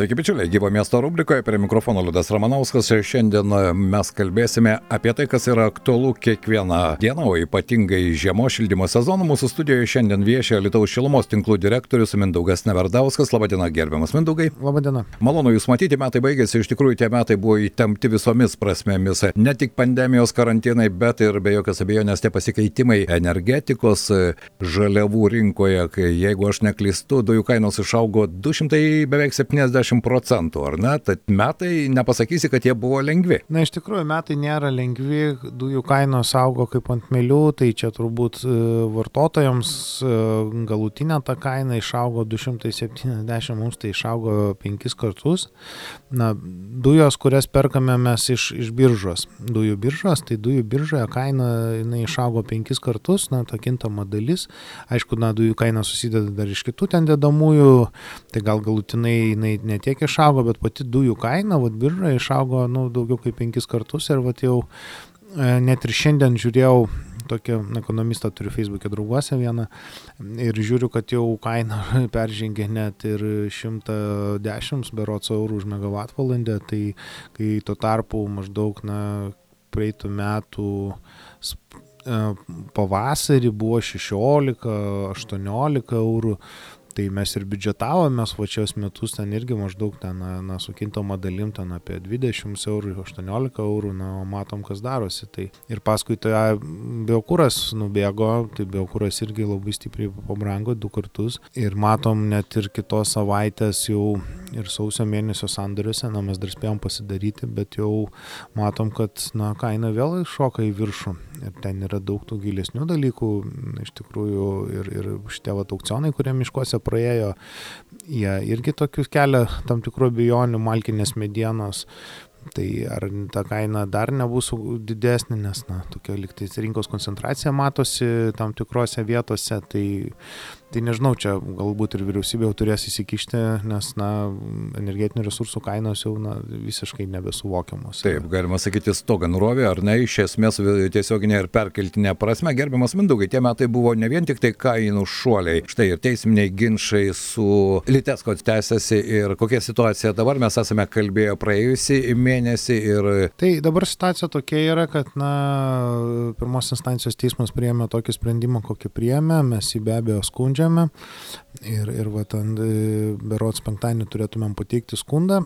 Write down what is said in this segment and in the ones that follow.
Sveiki, bičiuliai, gyvo miesto rubrikoje prie mikrofono Liudas Ramanauskas ir šiandien e, mes kalbėsime apie tai, kas yra aktualu kiekvieną dieną, o ypatingai žiemos šildymo sezoną. Mūsų studijoje šiandien viešia Lietuvos šilumos tinklų direktorius Mindaugas Neverdauskas. Labadiena, gerbiamas Mindaugai. Labadiena. Malonu Jūs matyti, metai baigėsi, iš tikrųjų tie metai buvo įtempti visomis prasmėmis. Ne tik pandemijos karantinai, bet ir be jokios abejonės tie pasikeitimai energetikos e, žaliavų rinkoje, kai jeigu aš neklystu, dujų kainos išaugo 200 beveik 70 50 procentų, ar ne? Tad metai nepasakysi, kad jie buvo lengvi. Na, iš tikrųjų, metai nėra lengvi, dujų kainos augo kaip ant mėlių, tai čia turbūt e, vartotojams e, galutinė ta kaina išaugo 270, mums tai išaugo 5 kartus. Na, dujos, kurias perkame mes iš, iš biržos, dujų biržos, tai dujų biržoje kaina jinai išaugo 5 kartus, na, ta kintama dalis. Aišku, na, dujų kaina susideda dar iš kitų ten dedamųjų, tai gal galutinai jinai ne tiek išaugo, bet pati dujų kaina, vad birža išaugo nu, daugiau kaip penkis kartus ir vad jau e, net ir šiandien žiūrėjau tokį ekonomistą turiu Facebook'e drauguose vieną ir žiūriu, kad jau kaina peržengė net ir 110 berots eurų už megavatvalandę, tai kai tuo tarpu maždaug na, praeitų metų e, pavasarį buvo 16-18 eurų, Tai mes ir biudžetavomės va šios metus ten irgi maždaug ten, na, na su kintama dalim ten apie 20 eurų, 18 eurų, na, o matom, kas darosi. Tai ir paskui tai biokūras nubėgo, tai biokūras irgi labai stipriai pabrango du kartus. Ir matom net ir kitos savaitės jau ir sausio mėnesio sandoriuose, na, mes dar spėjom pasidaryti, bet jau matom, kad, na, kaina vėl šoka į viršų. Ir ten yra daug tų gilesnių dalykų, iš tikrųjų, ir, ir šitie va aukcionai, kurie miškuose praėjo, jie irgi tokius kelia tam tikrų abejonių malkinės medienos. Tai ar ta kaina dar nebus didesnė, nes, na, tokia liktais rinkos koncentracija matosi tam tikrose vietose, tai Tai nežinau, čia galbūt ir vyriausybė jau turės įsikišti, nes, na, energetinių resursų kainos jau, na, visiškai nebesuvokiamos. Taip, galima sakyti, stoga nurovė, ar ne, iš esmės tiesioginė ir perkeltinė prasme, gerbiamas Mindaugai, tie metai buvo ne vien tik tai kainų šuoliai, štai ir teisminiai ginčiai su Litesko tęsiasi ir kokia situacija dabar, mes esame kalbėję praėjusį mėnesį ir... Tai dabar situacija tokia yra, kad, na, pirmos instancijos teismas priėmė tokį sprendimą, kokį priėmė, mes jį be abejo skundžiame sprendžiame ir, ir va, ten e, berots penktadienį turėtumėm pateikti skundą.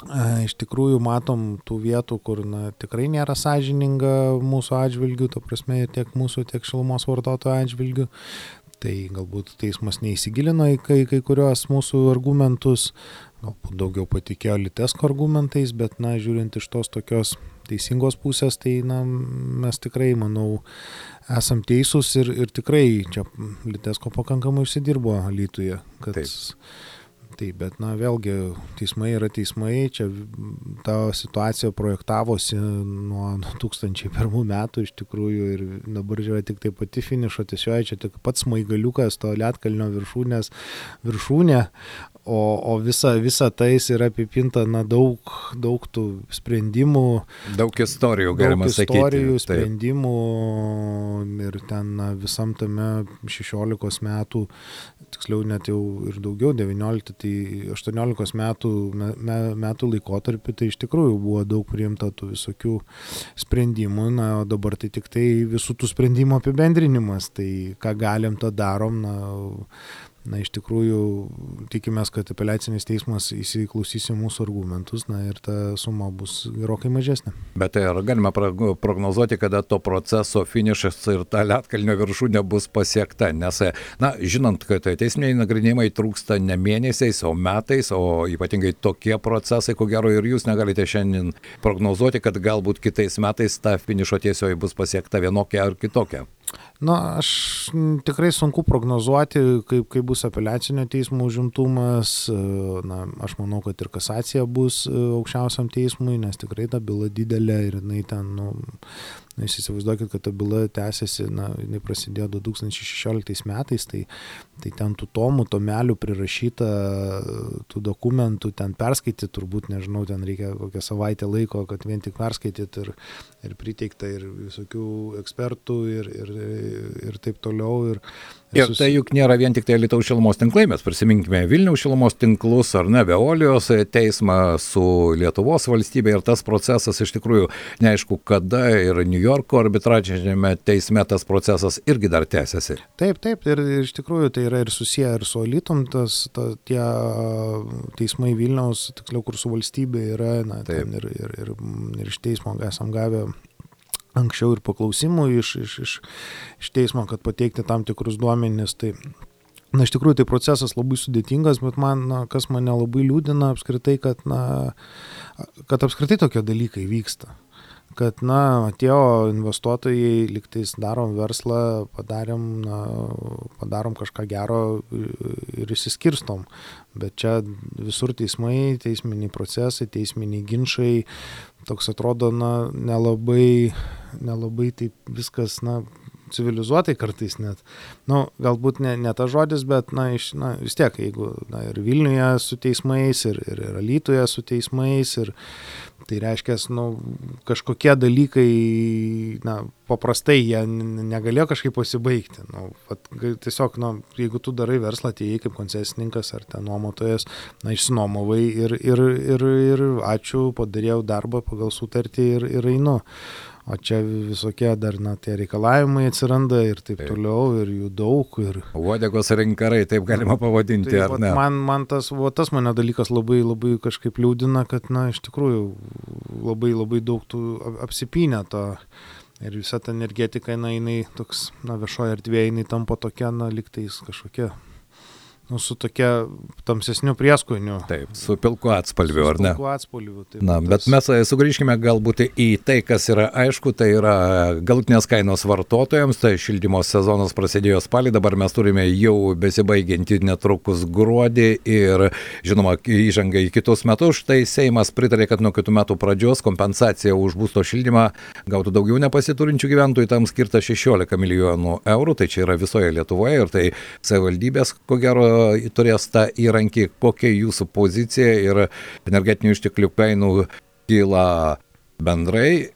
E, iš tikrųjų matom tų vietų, kur na, tikrai nėra sąžininga mūsų atžvilgių, to prasme tiek mūsų, tiek šilumos vartotojų atžvilgių. Tai galbūt teismas neįsigilino į kai, kai kurios mūsų argumentus, galbūt daugiau patikėjo Litesko argumentais, bet, na, žiūrint iš tos tokios teisingos pusės, tai, na, mes tikrai, manau, esam teisūs ir, ir tikrai čia Litesko pakankamai užsidirbo Lietuvoje. Kad, Taip. Taip, bet na vėlgi teismai yra teismai, čia ta situacija projektavosi nuo 2001 metų iš tikrųjų ir dabar yra tik tai pati finišo tiesioji, čia tik pats maigaliukas to lietkalnio viršūnės viršūnė, o, o visa, visa tai yra apipinta na, daug, daug tų sprendimų. Daug istorijų, galima daug sakyti. Istorijų, Taip. sprendimų ir ten na, visam tame 16 metų, tiksliau net jau ir daugiau, 19, tai 18 metų, me, metų laikotarpį, tai iš tikrųjų buvo daug priimta tų visokių sprendimų, na, o dabar tai tik tai visų tų sprendimų apibendrinimas, tai ką galim, tą darom, na, Na, iš tikrųjų, tikimės, kad apeliacinis teismas įsiklausys į mūsų argumentus, na ir ta suma bus gerokai mažesnė. Bet tai ar galime prognozuoti, kada to proceso finišas ir ta lietkalnio viršūnė bus pasiekta? Nes, na, žinant, kad teisminiai nagrinėjimai trūksta ne mėnesiais, o metais, o ypatingai tokie procesai, ko gero ir jūs negalite šiandien prognozuoti, kad galbūt kitais metais ta finišo tiesioji bus pasiekta vienokia ar kitokia. Na, aš tikrai sunku prognozuoti, kaip, kaip bus apeliacinio teismo užimtumas. Na, aš manau, kad ir kasacija bus e, aukščiausiam teismui, nes tikrai ta byla didelė ir jinai ten, nu, Na, jūs įsivaizduokit, kad ta byla tęsiasi, na, jinai prasidėjo 2016 metais, tai, tai ten tų tomų, tomelių prirašyta, tų dokumentų ten perskaityti, turbūt, nežinau, ten reikia kokią savaitę laiko, kad vien tik perskaityti ir, ir priteikta ir visokių ekspertų ir, ir, ir taip toliau. Ir, Ir tai juk nėra vien tik tai Lietuvos šilumos tinklai, mes prisiminkime Vilniaus šilumos tinklus ar ne, Veolijos teismą su Lietuvos valstybė ir tas procesas iš tikrųjų neaišku kada ir New Yorko arbitražinėme teisme tas procesas irgi dar tęsiasi. Taip, taip, ir iš tikrųjų tai yra ir susiję ir su Alitum, tas, ta, tie teismai Vilniaus, tiksliau, kur su valstybė yra, na, ir, ir, ir, ir iš teismo esam gavę anksčiau ir paklausimų iš, iš, iš, iš teismo, kad pateikti tam tikrus duomenys. Tai, na, iš tikrųjų, tai procesas labai sudėtingas, bet man, na, kas mane labai liūdina apskritai, kad, na, kad apskritai tokie dalykai vyksta kad, na, atėjo investuotojai, liktais darom verslą, padarėm, na, padarom kažką gero ir įsiskirstom. Bet čia visur teismai, teisminiai procesai, teisminiai ginčiai, toks atrodo, na, nelabai, nelabai taip viskas, na, civilizuotai kartais net. Na, nu, galbūt ne, ne tas žodis, bet, na, iš, na, vis tiek, jeigu, na, ir Vilniuje su teismais, ir, ir, ir Alytuje su teismais, ir Tai reiškia, nu, kažkokie dalykai, na, paprastai jie negalėjo kažkaip pasibaigti. Nu, vat, tiesiog, na, jeigu tu darai verslą, atėjai kaip koncesininkas ar ten nuomotojas, na, išsinuomovai ir, ir, ir, ir ačiū, padarėjau darbą pagal sutartį ir, ir einu. O čia visokie dar, na, tie reikalavimai atsiranda ir taip, taip. toliau, ir jų daug. Ir... Uodegos rinkarai, taip galima pavadinti, tai, ar ne? Man, man tas, va, tas mane dalykas labai, labai kažkaip liūdina, kad, na, iš tikrųjų labai, labai daug tų apsipinę to. Ir visa ta energetika, na, jinai toks, na, viešoje erdvėje, jinai tampa tokia, na, liktais kažkokia nu, su tokia tamsesniu prieskoniu. Taip, su pilku atspalviu, ar ne? Pilku atspalviu. Taip, Na, bet tas... mes e, sugrįžkime galbūt į tai, kas yra aišku, tai yra galutinės kainos vartotojams, tai šildymo sezonas prasidėjo spalį, dabar mes turime jau besibaigiantį netrukus gruodį ir, žinoma, įžanga į kitus metus. Štai Seimas pritarė, kad nuo kitų metų pradžios kompensacija už būsto šildymą gautų daugiau nepasiturinčių gyventojų, tam skirta 16 milijonų eurų, tai čia yra visoje Lietuvoje ir tai savivaldybės, ko gero, turės tą įrankį, kokia jūsų pozicija ir energetinių išteklių kainų kyla bendrai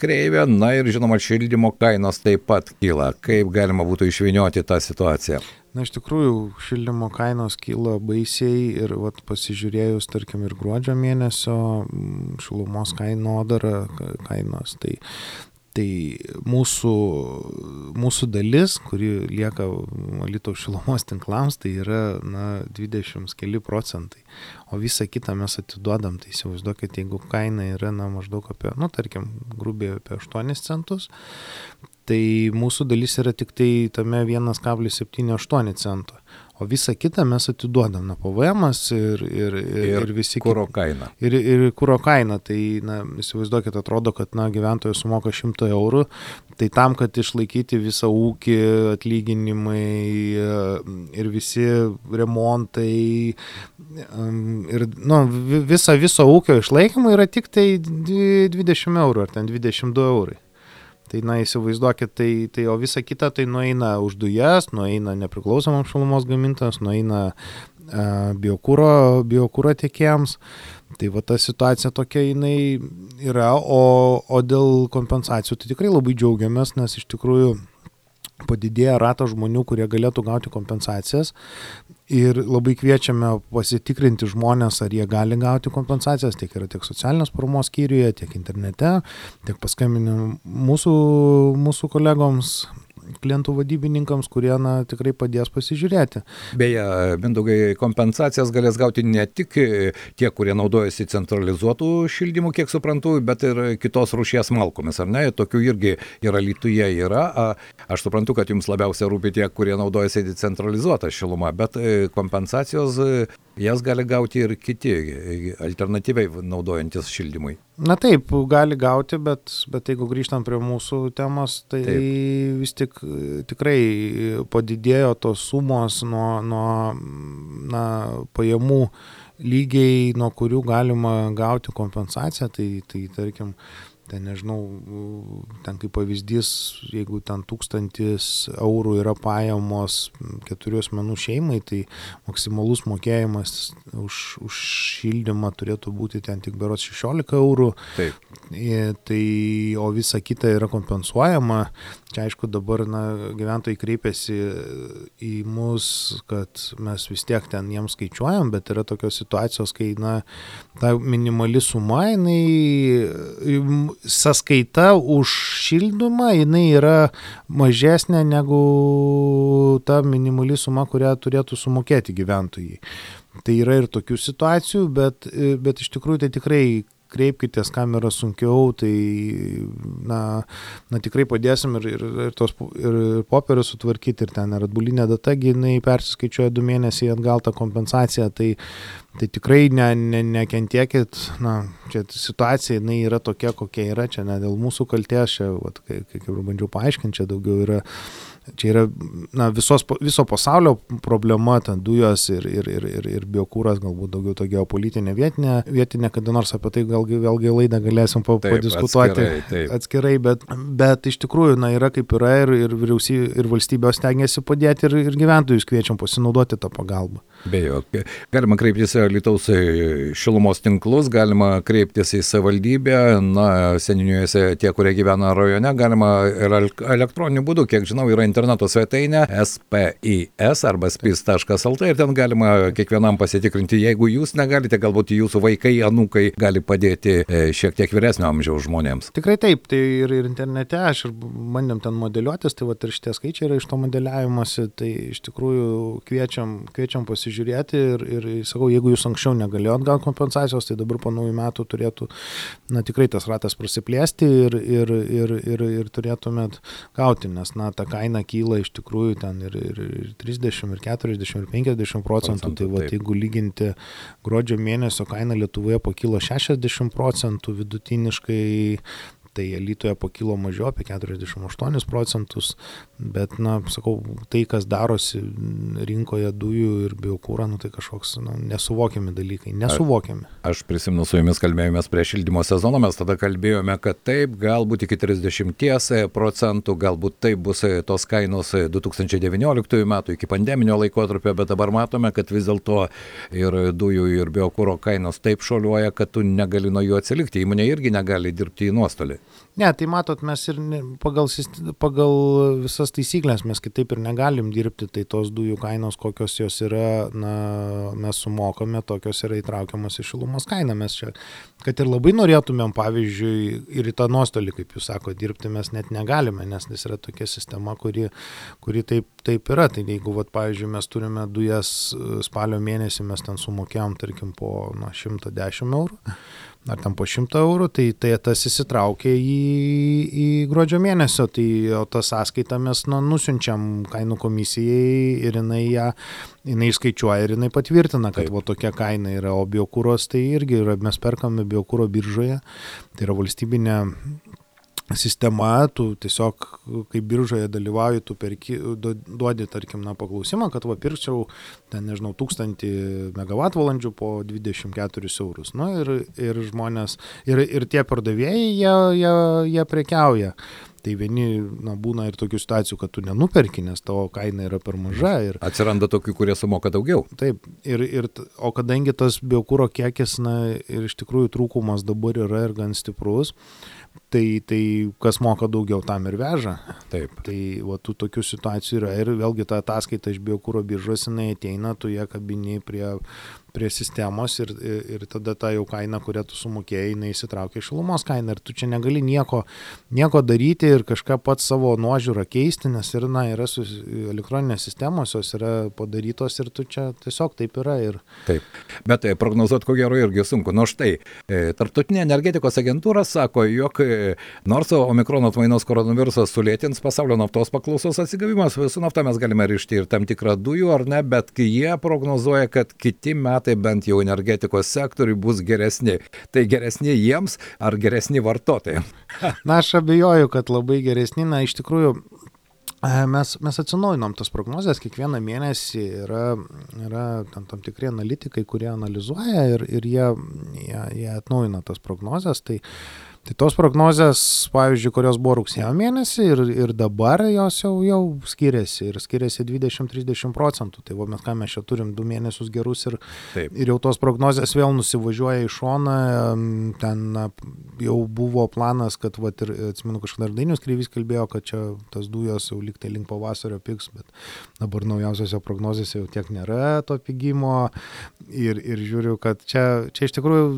kreivė, na ir žinoma, šildymo kainos taip pat kyla. Kaip galima būtų išvinioti tą situaciją? Na, iš tikrųjų, šildymo kainos kyla baisiai ir vat, pasižiūrėjus, tarkim, ir gruodžio mėnesio šilumos kainodara kainos, tai Tai mūsų, mūsų dalis, kuri lieka Lietuvos šilumos tinklams, tai yra na, 20 keli procentai. O visą kitą mes atiduodam. Tai įsivaizduokit, jeigu kaina yra na, maždaug apie, nu, tarkim, grubiai apie 8 centus, tai mūsų dalis yra tik tai tame 1,78 cento o visą kitą mes atiduodam, na, PVM ir, ir, ir, ir, visi kūro kaina. Ir, ir kūro kaina, tai, na, įsivaizduokit, atrodo, kad, na, gyventojas sumoka 100 eurų, tai tam, kad išlaikyti visą ūkį, atlyginimai ir visi remontai ir, na, nu, visa viso ūkio išlaikymą yra tik tai 20 eurų ar ten 22 eurai. Tai, na, įsivaizduokit, tai, tai o visa kita tai nueina už dujas, nueina nepriklausomam šilumos gamintojams, nueina e, biokūro, biokūro tiekėjams. Tai va ta situacija tokia jinai yra, o, o dėl kompensacijų tai tikrai labai džiaugiamės, nes iš tikrųjų padidėja ratas žmonių, kurie galėtų gauti kompensacijas. Ir labai kviečiame pasitikrinti žmonės, ar jie gali gauti kompensacijas, tiek yra tiek socialinės paramos skyriuje, tiek internete, tiek paskambinę mūsų, mūsų kolegoms klientų vadybininkams, kurie na, tikrai padės pasižiūrėti. Beje, Mindaugai, kompensacijas galės gauti ne tik tie, kurie naudojasi centralizuotų šildymų, kiek suprantu, bet ir kitos rūšies malkomis, ar ne? Tokių irgi yra Lietuvoje yra. Aš suprantu, kad jums labiausiai rūpi tie, kurie naudojasi centralizuotą šilumą, bet e, kompensacijos jas gali gauti ir kiti alternatyviai naudojantis šildymui. Na taip, gali gauti, bet, bet jeigu grįžtam prie mūsų temos, tai taip. vis tik tikrai padidėjo tos sumos nuo, nuo na, pajamų lygiai, nuo kurių galima gauti kompensaciją. Tai, tai tarkim, ten nežinau, ten kaip pavyzdys, jeigu ten tūkstantis eurų yra pajamos keturių asmenų šeimai, tai maksimalus mokėjimas už, už šildymą turėtų būti ten tik berots 16 eurų. Taip. Tai, o visa kita yra kompensuojama. Čia aišku dabar na, gyventojai kreipiasi į mus, kad mes vis tiek ten jiems skaičiuojam, bet yra tokios situacijos, kai na, ta minimali suma, jinai sąskaita už šildymą, jinai yra mažesnė negu ta minimali suma, kurią turėtų sumokėti gyventojai. Tai yra ir tokių situacijų, bet, bet iš tikrųjų tai tikrai kreipkitės, kam yra sunkiau, tai na, na tikrai padėsim ir, ir, ir tos ir popierius sutvarkyti, ir ten ir atbulinė data, jinai persiskaičiuoja du mėnesiai atgal tą kompensaciją, tai, tai tikrai ne, ne, nekentiekit, na, čia situacija, jinai yra tokia, kokia yra, čia ne dėl mūsų kalties, čia, vat, kaip, ir bandžiau paaiškinti, čia daugiau yra Čia yra na, visos, viso pasaulio problema, ten dujos ir, ir, ir, ir, ir biokūras, galbūt daugiau to geopolitinė vietinė, vietinė, kada nors apie tai gal, vėlgi laidą galėsim pa, taip, padiskutuoti atskirai, taip. atskirai, bet, bet iš tikrųjų, na, yra kaip yra ir, ir vyriausybė, ir valstybės tengiasi padėti ir, ir gyventojus kviečiam pasinaudoti tą pagalbą. Be jo, galima kreiptis į Lietuvos šilumos tinklus, galima kreiptis į savivaldybę, na, seniniuose tie, kurie gyvena rajone, galima ir elektroniniu būdu, kiek žinau, yra interneto svetainė spis arba spis.lt ir ten galima kiekvienam pasitikrinti, jeigu jūs negalite, galbūt jūsų vaikai, anūkai gali padėti e, šiek tiek vyresnio amžiaus žmonėms. Tikrai taip, tai ir, ir internete aš ir bandėm ten modeliuotis, tai va ir šitie skaičiai yra iš to modeliavimuose, tai iš tikrųjų kviečiam, kviečiam pasižiūrėti ir, ir sakau, jeigu jūs anksčiau negalėjot gauti kompensacijos, tai dabar po naujų metų turėtų, na tikrai tas ratas prasiplėsti ir, ir, ir, ir, ir turėtumėt gauti, nes, na, ta kaina kyla iš tikrųjų ten ir, ir, ir 30, ir 40, ir 50 procentų, tai va, jeigu lyginti gruodžio mėnesio kaina Lietuvoje pakilo 60 procentų vidutiniškai, tai Lietuvoje pakilo mažiau apie 48 procentus, bet, na, sakau, tai, kas darosi rinkoje dujų ir biokūro, nu, tai kažkoks nu, nesuvokiami dalykai, nesuvokiami. A, aš prisimenu, su jumis kalbėjomės prie šildymo sezono, mes tada kalbėjome, kad taip, galbūt iki 30 procentų, galbūt taip bus tos kainos 2019 metų iki pandeminio laikotarpio, bet dabar matome, kad vis dėlto ir dujų, ir biokūro kainos taip šoliuoja, kad tu negali nuo jų atsilikti, įmonė irgi negali dirbti į nuostolį. Ne, tai matot, mes ir pagal, pagal visas taisyklės mes kitaip ir negalim dirbti, tai tos dujų kainos, kokios jos yra, na, mes sumokame, tokios yra įtraukiamas į šilumos kainą. Mes čia, kad ir labai norėtumėm, pavyzdžiui, ir į tą nuostolį, kaip jūs sako, dirbti mes net negalime, nes nes yra tokia sistema, kuri, kuri taip, taip yra. Tai jeigu, vat, pavyzdžiui, mes turime dujas spalio mėnesį, mes ten sumokėjom, tarkim, po na, 110 eurų ar ten po 100 eurų, tai, tai tas įsitraukia į, į gruodžio mėnesio, tai o tą sąskaitą mes nu, nusiunčiam kainų komisijai ir jinai ją jinai skaičiuoja ir jinai patvirtina, kad va tokia kaina yra, o biokūros tai irgi yra, mes perkame biokūro biržoje, tai yra valstybinė sistema, tu tiesiog, kai biržoje dalyvauji, tu perki, duodi, tarkim, na, paklausimą, kad va pirkčiau, ten, nežinau, 1000 MWh po 24 eurus. Na ir, ir žmonės, ir, ir tie pardavėjai, jie, jie, jie prekiauja. Tai vieni, na, būna ir tokių situacijų, kad tu nenuperki, nes tavo kaina yra per maža. Ir... Atsiranda tokių, kurie sumoka daugiau. Taip, ir, ir, o kadangi tas biokūro kiekis, na, ir iš tikrųjų trūkumas dabar yra ir gan stiprus, tai, tai kas moka daugiau, tam ir veža. Taip. Tai va, tų tokių situacijų yra ir vėlgi ta ataskaita iš biokūro biržos, jinai ateina, tu ją kabiniai prie, prie sistemos ir, ir, ir tada ta jau kaina, kurią tu sumokėjai, jinai įsitraukia šilumos kainą ir tu čia negali nieko, nieko daryti ir kažką pats savo nuožiūrą keisti, nes ir, na, yra su, elektroninės sistemos, jos yra padarytos ir tu čia tiesiog taip yra. Ir... Taip, bet tai prognozuoti ko gero irgi sunku. Nu štai, e, Tartutinė energetikos agentūra sako, jog e, nors omikrono atmainos koronavirusas sulėtins pasaulio naftos paklausos atsigavimas, su nafta mes galime rišti ir tam tikrą dujų ar ne, bet jie prognozuoja, kad kiti metai bent jau energetikos sektoriui bus geresni. Tai geresni jiems ar geresni vartotojams? Na, aš abejoju, kad labai geresni. Na, iš tikrųjų, e, Mes, mes atsinaujinom tas prognozes, kiekvieną mėnesį yra, yra tam, tam tikri analitikai, kurie analizuoja ir, ir jie, jie, jie atnaujina tas prognozes. Tai, Tai tos prognozės, pavyzdžiui, kurios buvo rugsėjo mėnesį ir, ir dabar jos jau, jau skiriasi ir skiriasi 20-30 procentų. Tai va, mes ką mes čia turim du mėnesius gerus ir, Taip. ir jau tos prognozės vėl nusivažiuoja į šoną. Ten jau buvo planas, kad, va, ir atsimenu, kažkada ir Dainius Kryvys kalbėjo, kad čia tas dujos jau liktai link pavasario piks, bet dabar naujausiose prognozėse jau tiek nėra to pigimo. Ir, ir žiūriu, kad čia, čia iš tikrųjų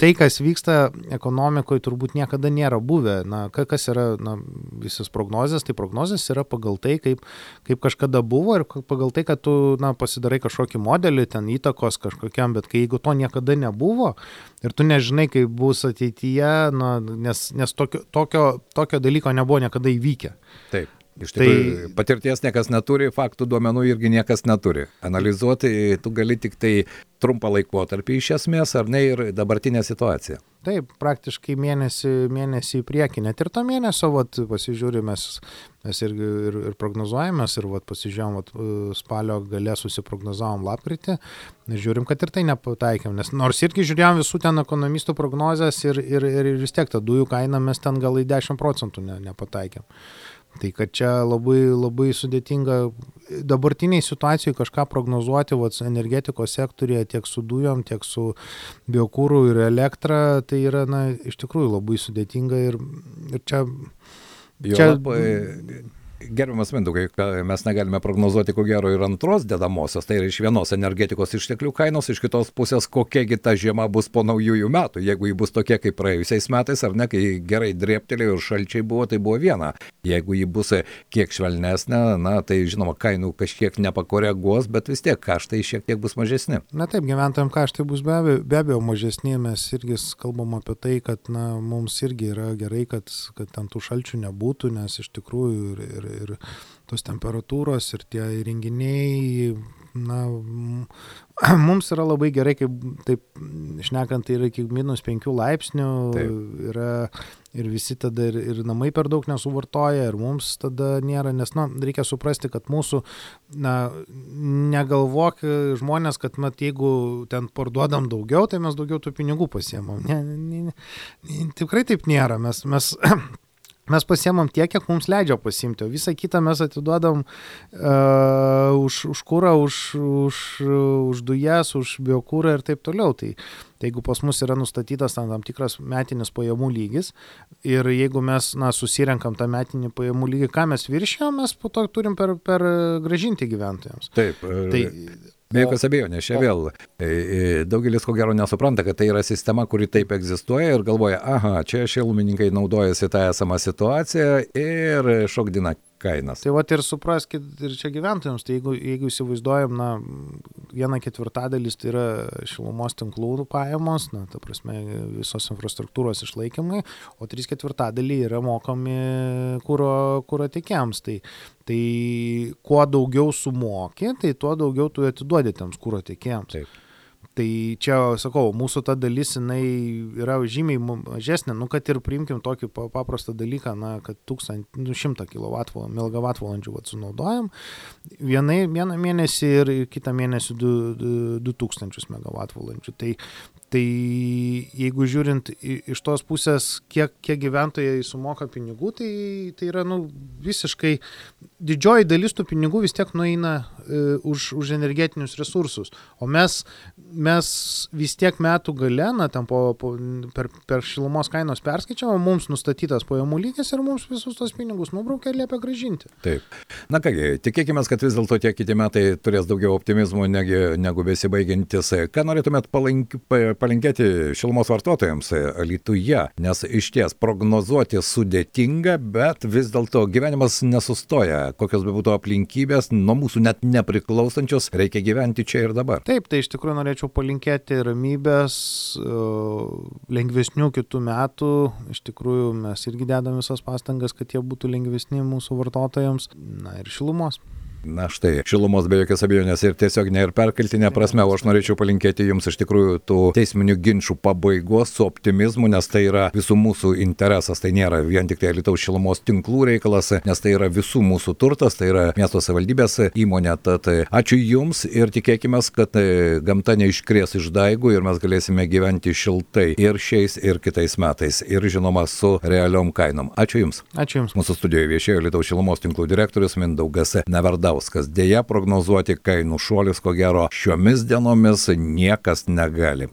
tai, kas vyksta ekonomikoje, turbūt niekada nėra buvę. Na, kas yra na, visas prognozijas, tai prognozijas yra pagal tai, kaip, kaip kažkada buvo ir pagal tai, kad tu na, pasidarai kažkokį modelį, ten įtakos kažkokiam, bet kai jeigu to niekada nebuvo ir tu nežinai, kaip bus ateityje, na, nes, nes tokio, tokio, tokio dalyko nebuvo niekada įvykę. Taip. Iš tai, patirties niekas neturi, faktų duomenų irgi niekas neturi. Analizuoti tu gali tik tai trumpą laikotarpį iš esmės, ar ne, ir dabartinę situaciją. Taip, praktiškai mėnesį, mėnesį į priekį, net ir to mėnesio, vat, pasižiūrime, mes ir, ir, ir prognozuojamės, ir vat, pasižiūrėjom, vat, spalio gale susiprognozavom lapkritį, žiūrim, kad ir tai nepataikėm, nes nors irgi žiūrėjom visų ten ekonomistų prognozes ir, ir, ir vis tiek tą dujų kainą mes ten gal į 10 procentų ne, nepataikėm. Tai kad čia labai, labai sudėtinga dabartiniai situacijai kažką prognozuoti, vat, energetikos sektorėje tiek su dujom, tiek su biokūrų ir elektra, tai yra, na, iš tikrųjų labai sudėtinga ir, ir čia... Jo, čia labai, Gerbiamas Mindaugai, mes negalime prognozuoti ko gero ir antros dedamosios, tai yra iš vienos energetikos išteklių kainos, iš kitos pusės kokiagi ta žiema bus po naujųjų metų. Jeigu ji bus tokia kaip praėjusiais metais, ar ne, kai gerai drėptelėjo ir šalčiai buvo, tai buvo viena. Jeigu ji bus kiek švelnesnė, na, tai žinoma, kainų kažkiek nepakoreguos, bet vis tiek kaštai šiek tiek bus mažesni. Na taip, gyventojams kaštai bus be abejo, be abejo mažesni, mes irgi kalbam apie tai, kad na, mums irgi yra gerai, kad, kad ten tų šalčių nebūtų, nes iš tikrųjų ir, ir ir, tos temperatūros ir tie įrenginiai, na, mums yra labai gerai, kaip taip šnekant, tai yra iki minus 5 laipsnių, taip. yra ir visi tada ir, ir namai per daug nesuvartoja, ir mums tada nėra, nes, na, reikia suprasti, kad mūsų, na, negalvok žmonės, kad, mat, jeigu ten parduodam daugiau, tai mes daugiau tų pinigų pasiemam. Ne, ne, ne, tikrai taip nėra, mes, mes mes pasiemam tiek, kiek mums leidžia pasimti, o visą kitą mes atiduodam uh, už, už kūrą, už, už, už dujas, už biokūrą ir taip toliau. Tai, tai jeigu pas mus yra nustatytas tam, tam tikras metinis pajamų lygis ir jeigu mes na, susirenkam tą metinį pajamų lygį, ką mes viršėjom, mes po to turim per, per gražinti gyventojams. Taip. Tai, Be jokios abejonės, čia vėl e, e, daugelis ko gero nesupranta, kad tai yra sistema, kuri taip egzistuoja ir galvoja, aha, čia šilumininkai naudojasi tą esamą situaciją ir šokdina kainas. Tai va ir supraskit ir čia gyventojams, tai jeigu, jeigu įsivaizduojam, na, viena ketvirtadalis tai yra šilumos tinklų pajamos, na, ta prasme, visos infrastruktūros išlaikymai, o trys ketvirtadaliai yra mokami kūro, kūro tiekėjams. Tai, tai kuo daugiau sumoki, tai tuo daugiau tu atiduodi tiems kūro tiekėjams. Taip. Tai čia, sakau, mūsų ta dalis, jinai yra žymiai mažesnė, nu, kad ir priimkim tokį paprastą dalyką, na, kad 1000, nu, 100 kWh, sunaudojam, vienai, vieną mėnesį ir kitą mėnesį 2000 MWh. Tai, Tai jeigu žiūrint iš tos pusės, kiek, kiek gyventojai sumoka pinigų, tai, tai yra nu, visiškai didžioji dalis tų pinigų vis tiek nueina e, už, už energetinius resursus. O mes, mes vis tiek metų gale, na, ten po, po, per, per šilumos kainos perskaičiavą, mums nustatytas pajamų lygis ir mums visus tos pinigus nubraukia ir liepia gražinti. Taip. Na kągi, tikėkime, kad vis dėlto tie kiti metai turės daugiau optimizmo negu, negu besibaigiantis. Ką norėtumėt palankiai palinkėti šilumos vartotojams Lietuvoje, nes iš ties prognozuoti sudėtinga, bet vis dėlto gyvenimas nesustoja. Kokios be būtų aplinkybės, nuo mūsų net nepriklausančios, reikia gyventi čia ir dabar. Taip, tai iš tikrųjų norėčiau palinkėti ramybės, e, lengvesnių kitų metų. Iš tikrųjų mes irgi dedam visas pastangas, kad jie būtų lengvesni mūsų vartotojams. Na ir šilumos. Na štai, šilumos be jokios abejonės ir tiesioginė ir perkeltinė prasme, o aš norėčiau palinkėti jums iš tikrųjų tų teisminių ginčių pabaigos su optimizmu, nes tai yra visų mūsų interesas, tai nėra vien tik tai Lietuvos šilumos tinklų reikalas, nes tai yra visų mūsų turtas, tai yra miesto savivaldybės įmonė. Tad ačiū Jums ir tikėkime, kad e, gamta neiškrės iš daigų ir mes galėsime gyventi šiltai ir šiais, ir kitais metais. Ir žinoma, su realiom kainom. Ačiū Jums. Ačiū Jums. Mūsų studijoje viešėjo Lietuvos šilumos tinklų direktorius Mindaugas Neverdauskas. Deja, prognozuoti kainų šuolis, ko gero, šiomis dienomis niekas negali.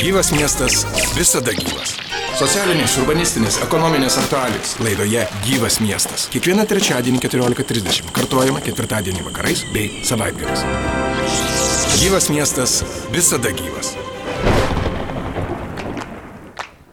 Gyvas miestas visada gyvas. Socialinės, urbanistinės, ekonominės aktualijos laidoje Gyvas miestas. Kiekvieną trečiadienį 14.30 kartuojama ketvirtadienį vakarais bei savaitgaliais. Gyvas miestas visada gyvas.